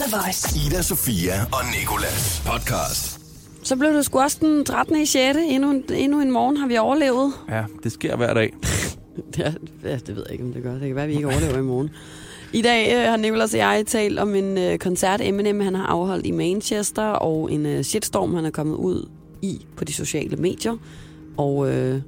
The Voice. Ida, Sofia og Nikolas podcast. Så blev det sgu også den 13. i 6. Endnu, en- endnu en morgen har vi overlevet. Ja, det sker hver dag. Ja, ja, det ved jeg ikke, om det gør. Det kan være, at vi ikke overlever i morgen. I dag øh, har Nicolas og jeg talt om en øh, koncert, Eminem han har afholdt i Manchester, og en øh, shitstorm, han er kommet ud i på de sociale medier. Og øh,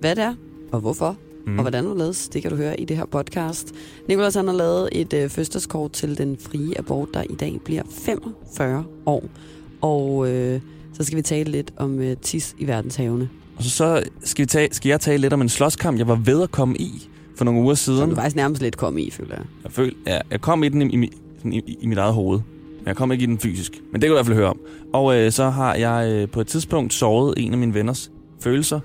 hvad det er, og hvorfor, mm. og hvordan det laves, det kan du høre i det her podcast. Nicolas han har lavet et øh, fødselskort til den frie abort, der i dag bliver 45 år. Og øh, så skal vi tale lidt om øh, tis i verdenshavene. Og så, så skal, vi tage, skal jeg tale lidt om en slåskamp, jeg var ved at komme i for nogle uger Som siden. du faktisk nærmest lidt kom i, føler jeg. Jeg, føl, ja, jeg kom i den i, i, i, i mit eget hoved. Men jeg kom ikke i den fysisk. Men det kan du i hvert fald høre om. Og øh, så har jeg øh, på et tidspunkt såret en af mine venners følelser.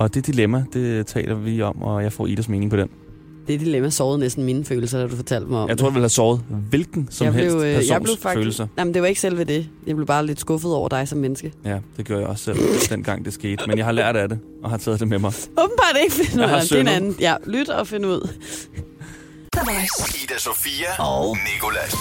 Og det dilemma, det taler vi om, og jeg får Idas mening på den. Det dilemma sårede næsten mine følelser, da du fortalte mig om Jeg tror, jeg ville have såret hvilken som jeg helst blev, øh, jeg blev faktisk, følelser. Jamen, det var ikke selve det. Jeg blev bare lidt skuffet over dig som menneske. Ja, det gjorde jeg også selv, dengang det skete. Men jeg har lært af det, og har taget det med mig. Åbenbart ikke finde ud Jeg har af det. Er anden. Ja, lyt og find ud. Ida, Sofia og Nikolas.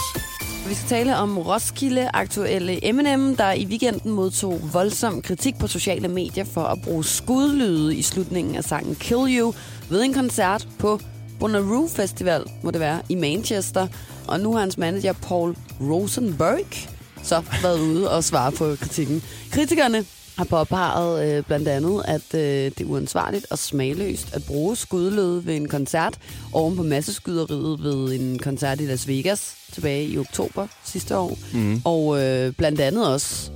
Vi skal tale om Roskilde-aktuelle Eminem, der i weekenden modtog voldsom kritik på sociale medier for at bruge skudlyde i slutningen af sangen Kill You ved en koncert på Bonnaroo Festival, må det være, i Manchester. Og nu har hans manager Paul Rosenberg så været ude og svare på kritikken. Kritikerne har påpeget øh, blandt andet, at øh, det er uansvarligt og smagløst at bruge skudlød ved en koncert oven på masseskyderiet ved en koncert i Las Vegas tilbage i oktober sidste år. Mm. Og øh, blandt andet også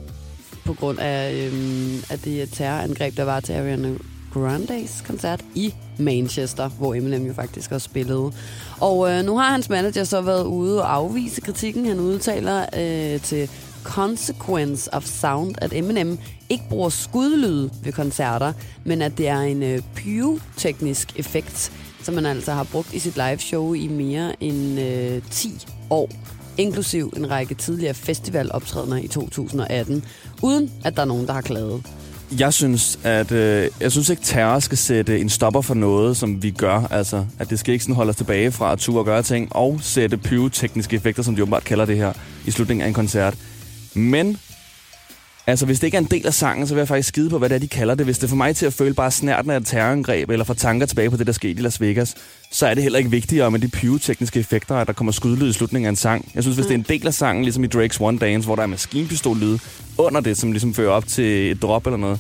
på grund af, øh, af det terrorangreb, der var til Ariana Grandes koncert i Manchester, hvor Eminem jo faktisk også spillede. Og øh, nu har hans manager så været ude og afvise kritikken. Han udtaler øh, til Consequence of Sound, at Eminem ikke bruger skudlyd ved koncerter, men at det er en øh, pyroteknisk effekt, som man altså har brugt i sit liveshow i mere end øh, 10 år inklusiv en række tidligere festivaloptrædener i 2018, uden at der er nogen, der har klaget. Jeg synes, at øh, jeg synes ikke, terror skal sætte en stopper for noget, som vi gør. Altså, at det skal ikke sådan holde os tilbage fra at turde gøre ting, og sætte pyrotekniske effekter, som de åbenbart kalder det her, i slutningen af en koncert. Men, altså, hvis det ikke er en del af sangen, så vil jeg faktisk skide på, hvad det er, de kalder det. Hvis det får mig til at føle bare snærten af et terrorangreb, eller får tanker tilbage på det, der skete i Las Vegas, så er det heller ikke vigtigere med de pyrotekniske effekter, at der kommer skudlyd i slutningen af en sang. Jeg synes, hvis det er en del af sangen, ligesom i Drake's One Dance, hvor der er maskinpistollyd under det, som ligesom fører op til et drop eller noget,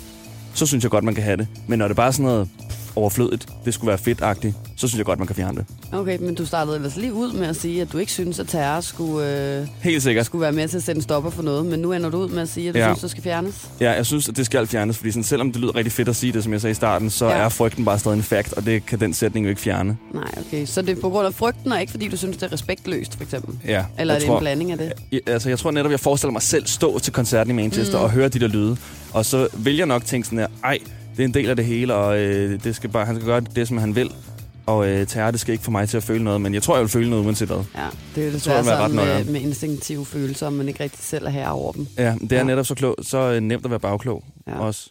så synes jeg godt, man kan have det. Men når det bare er sådan noget overflødigt, det skulle være fedt-agtigt, så synes jeg godt, man kan fjerne det. Okay, men du startede ellers lige ud med at sige, at du ikke synes, at terror skulle, øh, Helt sikkert. skulle være med til at sætte en stopper for noget, men nu ender du ud med at sige, at du ja. Synes, det skal fjernes. Ja, jeg synes, at det skal fjernes, fordi sådan, selvom det lyder rigtig fedt at sige det, som jeg sagde i starten, så Ja. er frygten bare stadig en fact, og det kan den sætning jo ikke fjerne. Nej, okay. Så det er på grund af frygten, og ikke fordi du synes, det er respektløst, for eksempel? Ja, Eller er det tror, en blanding af det? Jeg, altså, jeg tror netop, jeg forestiller mig selv stå til koncerten i Manchester mm. og høre de der lyde. Og så vil jeg nok tænke sådan her, ej, det er en del af det hele, og øh, det skal bare, han skal gøre det, som han vil. Og øh, terror, det skal ikke få mig til at føle noget, men jeg tror, jeg vil føle noget uanset hvad. Ja, det er jo tror, desværre jeg sådan ret med, med instinktive følelser, om man ikke rigtig selv er her over dem. Ja, det er Ja. netop så, klog, så øh, nemt at være bagklog Ja. ja. også.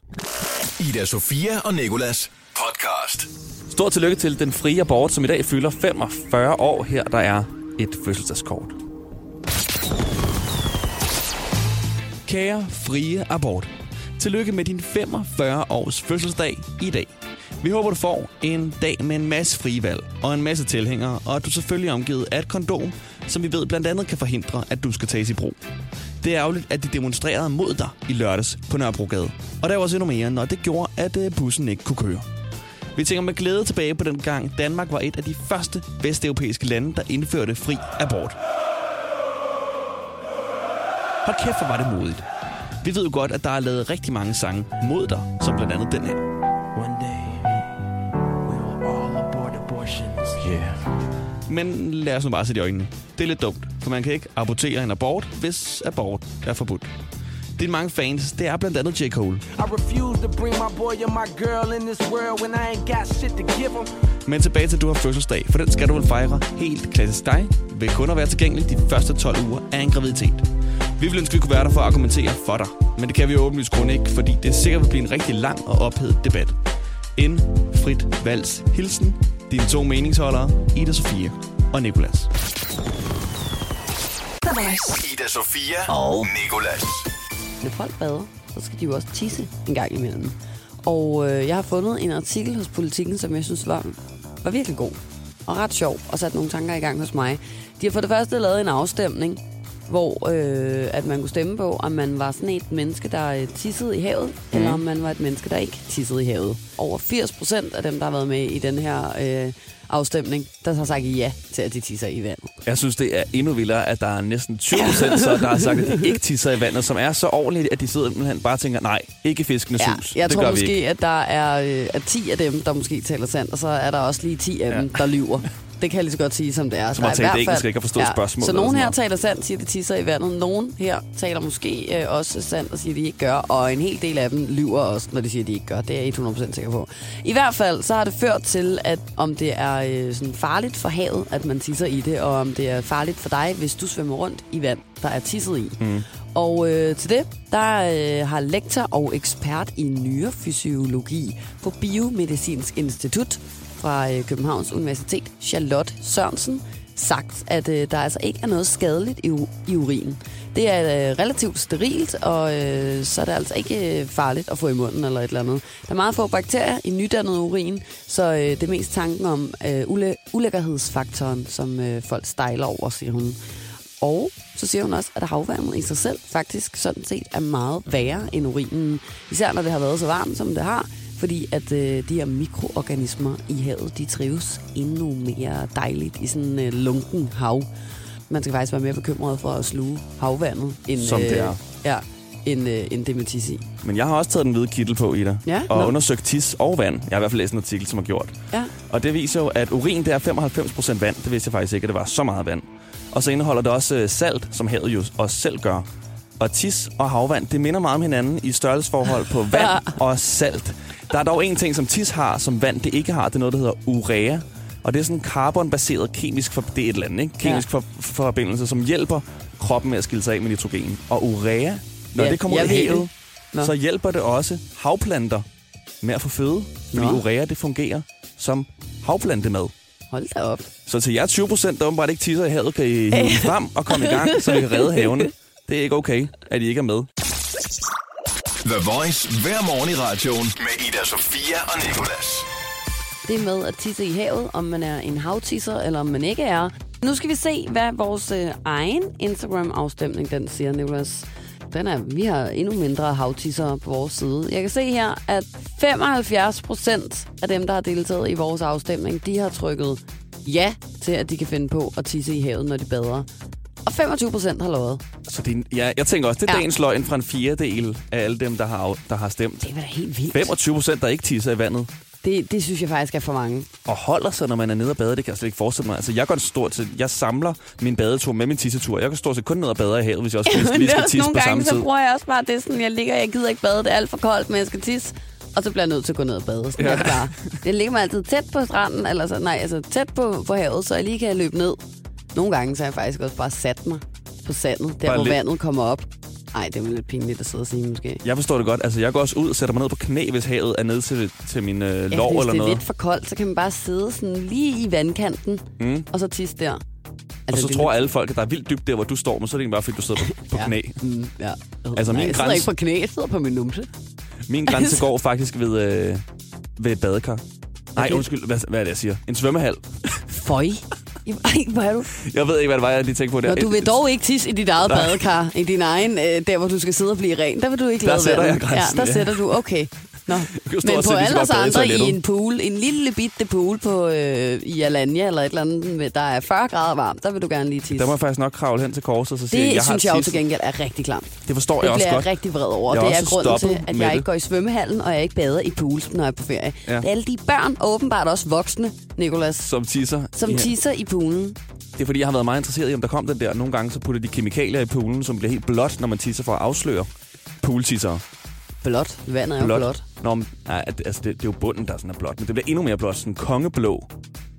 Ida, Sofia og Nikolas podcast. Stort tillykke til den frie abort, som i dag fylder 45 år. Her der er et fødselsdagskort. Kære frie abort. Tillykke med din 45 års fødselsdag i dag. Vi håber, du får en dag med en masse frivalg og en masse tilhængere, og at du selvfølgelig er omgivet af et kondom, som vi ved blandt andet kan forhindre, at du skal tages i brug. Det er ærgerligt, at de demonstrerede mod dig i lørdags på Nørrebrogade. Og der var også endnu mere, når det gjorde, at øh, bussen ikke kunne køre. Vi tænker med glæde tilbage på den gang, Danmark var et af de første vesteuropæiske lande, der indførte fri abort. Hold kæft, hvor var det modigt. Vi ved jo godt, at der er lavet rigtig mange sange mod dig, som blandt andet den her. One day, Yeah. Men lad os nu bare sætte i øjnene. Det er lidt dumt, for man kan ikke abortere en abort, hvis abort er forbudt. Dine mange fans, det er blandt andet J. Cole. I refuse to bring my boy or my girl in this world when I ain't got shit to give them. Men tilbage til, at du har fødselsdag, for den skal du vel fejre helt klassisk dig, ved kun at være tilgængelig de første 12 uger af en graviditet. Vi vil ønske, at vi kunne være der for at argumentere for dig, men det kan vi åbenlyst grund ikke, fordi det sikkert vil blive en rigtig lang og ophedet debat. En frit vals hilsen, dine to meningsholdere, Ida Sofie og Nikolas. Ida Sofia og Nikolas. Når folk bader, så skal de jo også tisse en gang imellem. Og øh, jeg har fundet en artikel hos Politiken, som jeg synes var, var virkelig god og ret sjov, og sat nogle tanker i gang hos mig. De har for det første lavet en afstemning, hvor øh, at man kunne stemme på, om man var sådan et menneske, der øh, tissede i havet, mm. eller om man var et menneske, der ikke tissede i havet. Over 80 procent af dem, der har været med i den her øh, afstemning, der har sagt ja til, at de tisser i vandet. Jeg synes, det er endnu vildere, at der er næsten 20 procent, så der har sagt, at de ikke tisser i vandet, som er så ordentligt, at de sidder simpelthen bare tænker, nej, ikke fiskenes Ja, hus. jeg det tror gør vi måske, ikke. at der er, øh, er 10 af dem, der måske taler sandt, og så er der også lige 10 af Ja. dem, der lyver. Det kan jeg lige så godt sige, som det er. Som har talt hvert engelsk ikke har forstået spørgsmålet Så nogen her taler sandt, siger, de tisser i vandet. Nogen her taler måske øh, også sandt og siger, de ikke gør. Og en hel del af dem lyver også, når de siger, de ikke gør. Det er jeg 100% sikker på. I hvert fald så har det ført til, at om det er øh, sådan farligt for havet, at man tisser i det, og om det er farligt for dig, hvis du svømmer rundt i vand, der er tisset i. Mm. Og øh, til det, der øh, har lektor og ekspert i nyrefysiologi på Biomedicinsk Institut fra øh, Københavns Universitet, Charlotte Sørensen, sagt, at øh, der altså ikke er noget skadeligt i, i urin. Det er øh, relativt sterilt, og øh, så er det altså ikke øh, farligt at få i munden eller et eller andet. Der er meget få bakterier i nydannet urin, så øh, det er mest tanken om øh, ule- ulækkerhedsfaktoren, som øh, folk stejler over, siger hun. Og så siger hun også, at havvandet i sig selv faktisk sådan set er meget værre end urinen. Især når det har været så varmt, som det har. Fordi at øh, de her mikroorganismer i havet, de trives endnu mere dejligt i sådan en øh, lunken hav. Man skal faktisk være mere bekymret for at sluge havvandet, end, Som det er. ja, end, øh, end det med tis i. Men jeg har også taget den hvide kittel på, Ida. Ja, og nå. undersøgt tis og vand. Jeg har i hvert fald læst en artikel, som har gjort. Ja. Og det viser jo, at urin det er 95% vand. Det vidste jeg faktisk ikke, at det var så meget vand. Og så indeholder det også øh, salt, som havet jo også selv gør. Og tis og havvand, det minder meget om hinanden i størrelsesforhold på vand og salt. Der er dog en ting, som tis har, som vand det ikke har. Det er noget, der hedder urea. Og det er sådan en carbonbaseret kemisk for, det er et eller andet, ikke? Kemisk for, forbindelse, som hjælper kroppen med at skille sig af med nitrogen. Og urea, når Ja, det kommer ud i havet. Nå. så hjælper det også havplanter med at få føde. Fordi Nå. urea, det fungerer som havplantemad. Hold da op. Så til jer 20 procent, der åbenbart ikke tisser i havet, kan I hive frem og komme i gang, så vi kan redde havene. Det er ikke okay, at I ikke er med. The Voice hver morgen i radioen med Ida Sofia og Nikolas. Det med at tisse i havet, om man er en havtisser, eller om man ikke er. Nu skal vi se, hvad vores øh, egen Instagram-afstemning den siger, Nicolas. Den er, vi har endnu mindre havtisser på vores side. Jeg kan se her, at 75 procent af dem, der har deltaget i vores afstemning, de har trykket ja til, at de kan finde på at tisse i havet, når de bader. Og 25 procent har lovet. Så det er, en- ja, jeg tænker også, det er Ja. dagens løgn fra en fjerdedel af alle dem, der har, der har stemt. Det er da helt vildt. 25 procent, der ikke tisser i vandet. Det, det synes jeg faktisk er for mange. Og holder sig, når man er nede og bader, det kan jeg slet ikke forestille mig. Altså, jeg går stort set, jeg samler min badetur med min tissetur. Jeg kan stort set kun ned og bade i havet, hvis jeg også Men lige skal tisse nogle på samme gange, tid. så bruger jeg også bare det sådan, jeg ligger, jeg gider ikke bade, det er alt for koldt, men jeg skal tisse. Og så bliver jeg nødt til at gå ned og bade. Sådan Ja. det bare. Jeg ligger mig altid tæt på stranden, eller så, nej, altså tæt på, på havet, så jeg lige kan løbe ned. Nogle gange så har jeg faktisk også bare sat mig på sandet, der Bare hvor lidt. vandet kommer op. Nej, det er lidt pinligt at sidde og sige måske. Jeg forstår det godt. Altså, jeg går også ud og sætter mig ned på knæ, hvis havet er nede til, til min øh, Ja, lår hvis eller det er noget. lidt for koldt, så kan man bare sidde sådan lige i vandkanten, Mm. og så tisse der. Og Altså, så det er tror lidt- alle folk, at der er vildt dybt der, hvor du står, men så er det egentlig bare, fordi du sidder på, på Ja. knæ. Mm, ja. Altså, Nej, min jeg sidder grænse- ikke på knæ, jeg sidder på min numse. Min grænse går faktisk ved, øh, ved et badekar. Nej, Okay. undskyld, hvad, hvad er det, jeg siger? En svømmehal. Føj. Ej, hvor er du? Jeg ved ikke, hvad det var, jeg lige tænkte på der. Når du vil dog ikke tisse i dit eget Nej. badekar, i din egen, øh, der hvor du skal sidde og blive ren, der vil du ikke Der lade sætter vandet. jeg grænsen, Ja, der ja. sætter du, okay. Nå. Men på alle os andre i en pool, en lille bitte pool på, øh, i Alanya eller et eller andet, der er 40 grader varmt, der vil du gerne lige tisse. Der må jeg faktisk nok kravle hen til korset og så sige, det jeg synes har jeg jo tisset. til gengæld er rigtig klamt. Det forstår Det jeg også bliver godt. jeg rigtig vred over. Jeg Det er også grunden til, at jeg det. ikke går i svømmehallen, og jeg ikke bader i pools, når jeg er på ferie. Ja. Det er alle de børn, og åbenbart også voksne, Nicolas, Som tisser. som Ja. tisser i poolen. Det er fordi, jeg har været meget interesseret i, om der kom den der. Nogle gange så putter de kemikalier i poolen, som bliver helt blåt, når man tisser for at afsløre pooltissere. Blåt. Vandet er jo Blåt. blåt. Nå, men, nej, altså, det, det, er jo bunden, der sådan er blåt. Men det bliver endnu mere blåt. Sådan kongeblå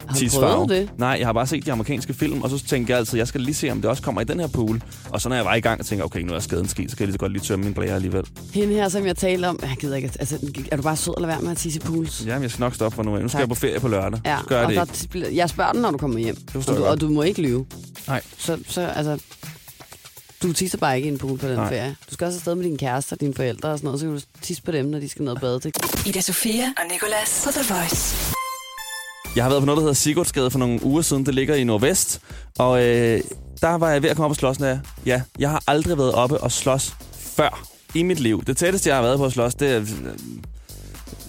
Har du prøvet det? Nej, jeg har bare set de amerikanske film, og så tænker jeg altid, jeg skal lige se, om det også kommer i den her pool. Og så når jeg var i gang, og tænker, okay, nu er skaden sket, så kan jeg lige så godt lige tømme min blære alligevel. Hende her, som jeg talte om, jeg gider ikke, altså, er du bare sød lade være med at tisse i pools? Jamen, jeg skal nok stoppe for nu. Nu skal Tak. jeg på ferie på lørdag. Ja, så gør jeg og det der ikke. jeg spørger den, når du kommer hjem. og, du, jeg og du må ikke lyve. Nej. Så, så altså, Du tisser bare ikke i en pool på den Nej. ferie. Du skal også afsted med dine kærester og dine forældre og sådan noget, så kan du tisse på dem, når de skal ned og bade. Det. Ida Sofia og Nicolas på The Voice. Jeg har været på noget, der hedder Sigurdsgade for nogle uger siden. Det ligger i Nordvest. Og øh, der var jeg ved at komme op og slås. når jeg- Ja, jeg har aldrig været oppe og slås før i mit liv. Det tætteste, jeg har været på at slås, det er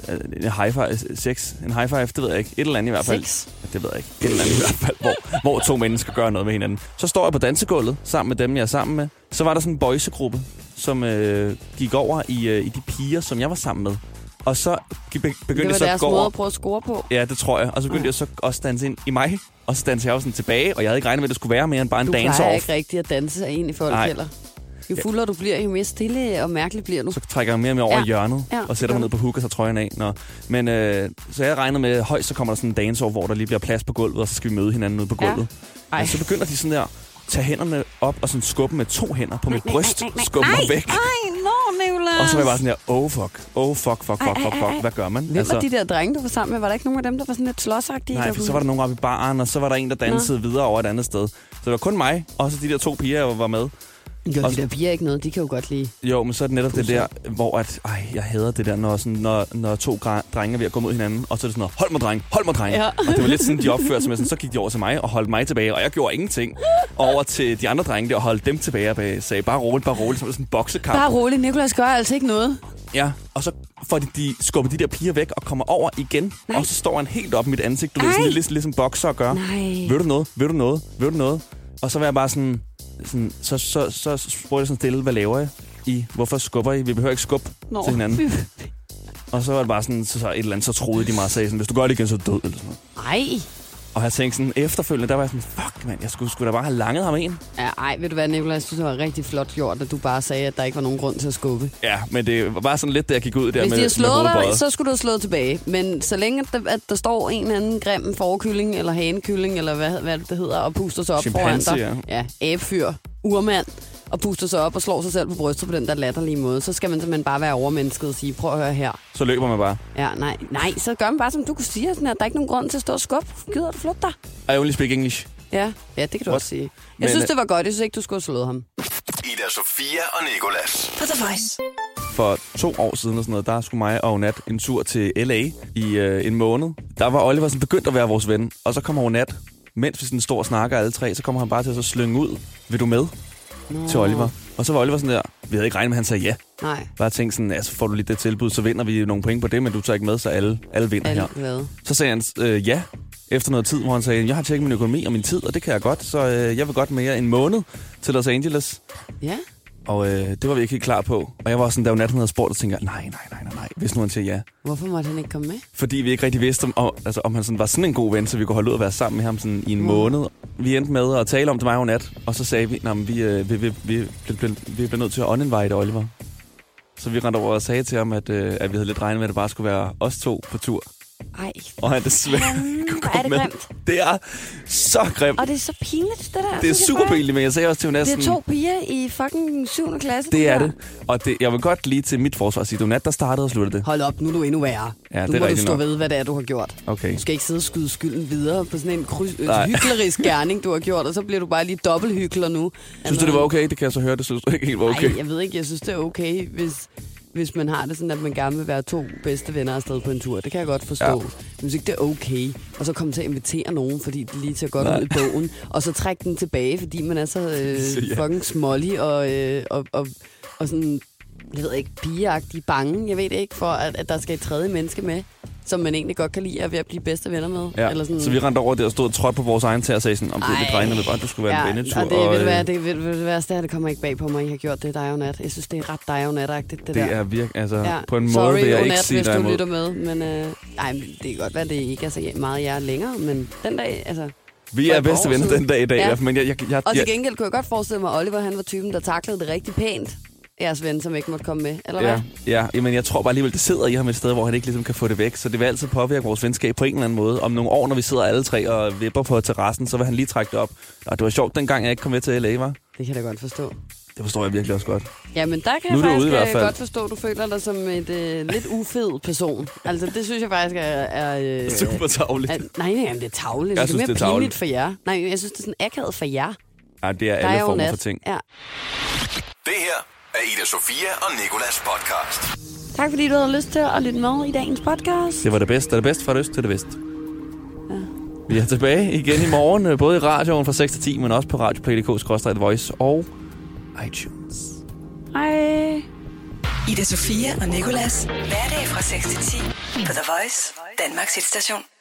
en high five, sex. En high five, det ved jeg ikke. Et eller andet i hvert fald. Sex? Ja, det ved jeg ikke. Et eller andet i hvert fald, hvor, hvor to mennesker gør noget med hinanden. Så står jeg på dansegulvet sammen med dem, jeg er sammen med. Så var der sådan en boysegruppe, som øh, gik over i, øh, i de piger, som jeg var sammen med. Og så be- begyndte Det jeg var så at deres gå måde over. at prøve at score på. Ja, det tror jeg. Og så begyndte Ja. jeg så også at danse ind i mig. Og så dansede jeg jo sådan tilbage, og jeg havde ikke regnet med, at det skulle være mere end bare en Du dance plejer ikke rigtigt at danse ind i folk Nej. heller. Jo fuldere du bliver, jo mere stille og mærkeligt bliver du. Så trækker jeg mere og mere over Ja. i hjørnet, Ja, og sætter mig ned på hook, og så trøjen af. Nå. Men øh, så jeg regner med, højst så kommer der sådan en dance hvor der lige bliver plads på gulvet, og så skal vi møde hinanden ude på Ja. gulvet. Ej. Og så begynder de sådan der, tage hænderne op og sådan skubbe med to hænder på mit bryst, skubbe mig væk. Ej, nå, Nicolas. Og så var jeg bare sådan der, oh fuck, oh fuck, fuck, fuck, fuck, fuck, hvad gør man? Hvem var de der drenge, du var sammen med? Var der ikke nogen af dem, der var sådan lidt slåsagtige? Nej, for så var der nogen oppe i baren, og så var der en, der dansede videre over et andet sted. Så det var kun mig, og så de der to piger, jeg var med. Jo, og- de der piger er ikke noget. De kan jo godt lide. Jo, men så er det netop det Pusser. der, hvor at, ej, jeg hader det der, når, sådan, når, når to drenge er ved at gå mod hinanden, og så er det sådan noget, hold mig dreng, hold mig dreng. Ja. Og det var lidt sådan, de opførte sig med sådan, så gik de over til mig og holdt mig tilbage, og jeg gjorde ingenting. Og over til de andre drenge der og holdt dem tilbage og bag- sagde, bare roligt, bare roligt, som sådan en boksekamp. Bare roligt, Nicolas gør altså ikke noget. Ja, og så får de, de skubbet de der piger væk og kommer over igen, Nej. og så står han helt op i mit ansigt, du ved, sådan lidt ligesom, bokser gør. Nej. Vil du noget? Vil du noget? Vil du noget? Og så var jeg bare sådan, sådan så, så, så, spurgte jeg sådan stille, hvad laver jeg? I, hvorfor skubber I? Vi behøver ikke skubbe Nå. til hinanden. Og så var det bare sådan, så, så et eller andet, så troede de mig og sagde sådan, hvis du gør det igen, så er du død. Eller sådan noget. Ej. Og jeg tænkte sådan, efterfølgende, der var jeg sådan, fuck mand, jeg skulle, skulle da bare have langet ham en. Ja, ej, ved du hvad, Nicolas? Jeg synes, det var rigtig flot gjort, at du bare sagde, at der ikke var nogen grund til at skubbe. Ja, men det var bare sådan lidt, da jeg gik ud der Hvis med, de har slået dig, så skulle du have slået tilbage. Men så længe, at der, at der står en eller anden grim forkylling, eller hanekylling, eller hvad, hvad det hedder, og puster sig op Chimpanse, foran dig. Ja, æbfyr, urmand, og puster sig op og slår sig selv på brystet på den der latterlige måde, så skal man simpelthen bare være overmennesket og sige, prøv at høre her. Så løber man bare. Ja, nej, nej, så gør man bare, som du kunne sige, sådan at der er ikke nogen grund til at stå og skubbe. Gider du flytte dig? I only speak English. Ja, ja det kan du What? også sige. Jeg Men, synes, øh, det var godt. Jeg synes ikke, du skulle have slået ham. Ida Sofia og Nicolas. På The Voice. for to år siden og sådan noget, der skulle mig og Nat en tur til L.A. i øh, en måned. Der var Oliver sådan begyndt at være vores ven, og så kommer Nat, mens vi sådan står og snakker alle tre, så kommer han bare til at så slynge ud, vil du med Nå. til Oliver? Og så var Oliver sådan der, vi havde ikke regnet med, at han sagde ja. Nej, Bare tænkte sådan, ja, så får du lige det tilbud, så vinder vi nogle point på det, men du tager ikke med, så alle, alle vinder alle her. glade. Så sagde han øh, ja, efter noget tid, hvor han sagde, jeg har tjekket min økonomi og min tid, og det kan jeg godt, så øh, jeg vil godt mere en måned til Los Angeles. Ja, Og øh, det var vi ikke helt klar på. Og jeg var sådan, da jo natten havde spurgt, og tænkte, nej, nej, nej, hvis nu han siger ja. hvorfor måtte han ikke komme med? Fordi vi ikke rigtig vidste, om, om, altså, om han sådan var sådan en god ven, så vi kunne holde ud at være sammen med ham sådan i en Mm. måned. Vi endte med at tale om det mig og nat, og så sagde vi, at vi, øh, vi, vi, vi, vi, vi, vi bliver nødt til at uninvite Oliver. Så vi rendte over og sagde til ham, at, øh, at vi havde lidt regnet med, at det bare skulle være os to på tur. Ej, Og han desværre hvor er det med. grimt. Det er så grimt. Og det er så pinligt, det der. Det er jeg super pinligt, men jeg sagde også til Jonas, Det er to piger i fucking 7. klasse. det er der. det. Og det, jeg vil godt lige til mit forsvar sige, det var nat, der startede og sluttede det. Hold op, nu er du endnu værre. Ja, nu det er må du stå nok. ved, hvad det er, du har gjort. Okay. Du skal ikke sidde og skyde skylden videre på sådan en kryds, øh, hyklerisk gerning, du har gjort, og så bliver du bare lige dobbelthykler nu. Synes du, det var okay? Det kan jeg så høre, det synes du ikke helt var okay. Nej, jeg ved ikke, jeg synes, det er okay, hvis, hvis man har det sådan, at man gerne vil være to bedste venner afsted på en tur. Det kan jeg godt forstå. Ja. Men hvis ikke det er okay, og så komme til at invitere nogen, fordi det lige ser godt Nej. ud i bogen, og så trække den tilbage, fordi man er så øh, Så ja. fucking smålig og, øh, og, og, og sådan, jeg ved ikke, pigeagtig bange, jeg ved ikke, for at, at der skal et tredje menneske med, som man egentlig godt kan lide at ved at blive bedste venner med. Ja, Eller sådan. så vi rendte over der og stod og trådte på vores egen tær og sagde sådan, om det regnede med bare, at du skulle være en vennetur. og det, ved du øh, hvad, det, ved, ved, det værste er, det kommer ikke bag på mig, at I har gjort det dig og nat. Jeg synes, det er ret dig og natagtigt, det, det der. er virkelig, altså Ja. på en Sorry, måde vil jeg ikke Onat, sige hvis dig du imod. lytter med, men, øh, ej, men det kan godt være, det ikke er så meget jer længere, men den dag, altså... Vi er bedste venner den dag i dag, Ja. ja. men jeg, jeg, jeg, Og jeg, til gengæld kunne jeg godt forestille mig, at Oliver han var typen, der taklede det rigtig pænt, jeres ven, som ikke måtte komme med, eller ja, hvad? ja, jamen, jeg tror bare alligevel, det sidder i ham et sted, hvor han ikke ligesom kan få det væk. Så det vil altid påvirke vores venskab på en eller anden måde. Om nogle år, når vi sidder alle tre og vipper på terrassen, så vil han lige trække det op. Og det var sjovt, dengang jeg ikke kom med til LA, var. Det kan jeg da godt forstå. Det forstår jeg virkelig også godt. Ja, men der kan Nu er jeg du faktisk ude i hvert øh, fald. godt forstå, at du føler dig som et øh, lidt ufed person. Altså, det synes jeg faktisk er... er øh, Super tavligt. at, nej, nej, det er tavligt. Jeg det synes, er mere det er pinligt for jer. Nej, jeg synes, det er sådan akavet for jer. Ja, det er Der alle er former nat. for ting. Ja. Det her er Ida Sofia og Nikolas podcast. Tak fordi du havde lyst til at lytte med i dagens podcast. Det var det bedste. Det er det bedste fra øst til det vest. Ja. Vi er tilbage igen i morgen, øh, både i radioen fra 6 til 10, men også på radioplay.dk-voice og iTunes. Hej. Ida Sofia og Nikolas. Hverdag fra 6 til 10 på The Voice, Danmarks hitstation.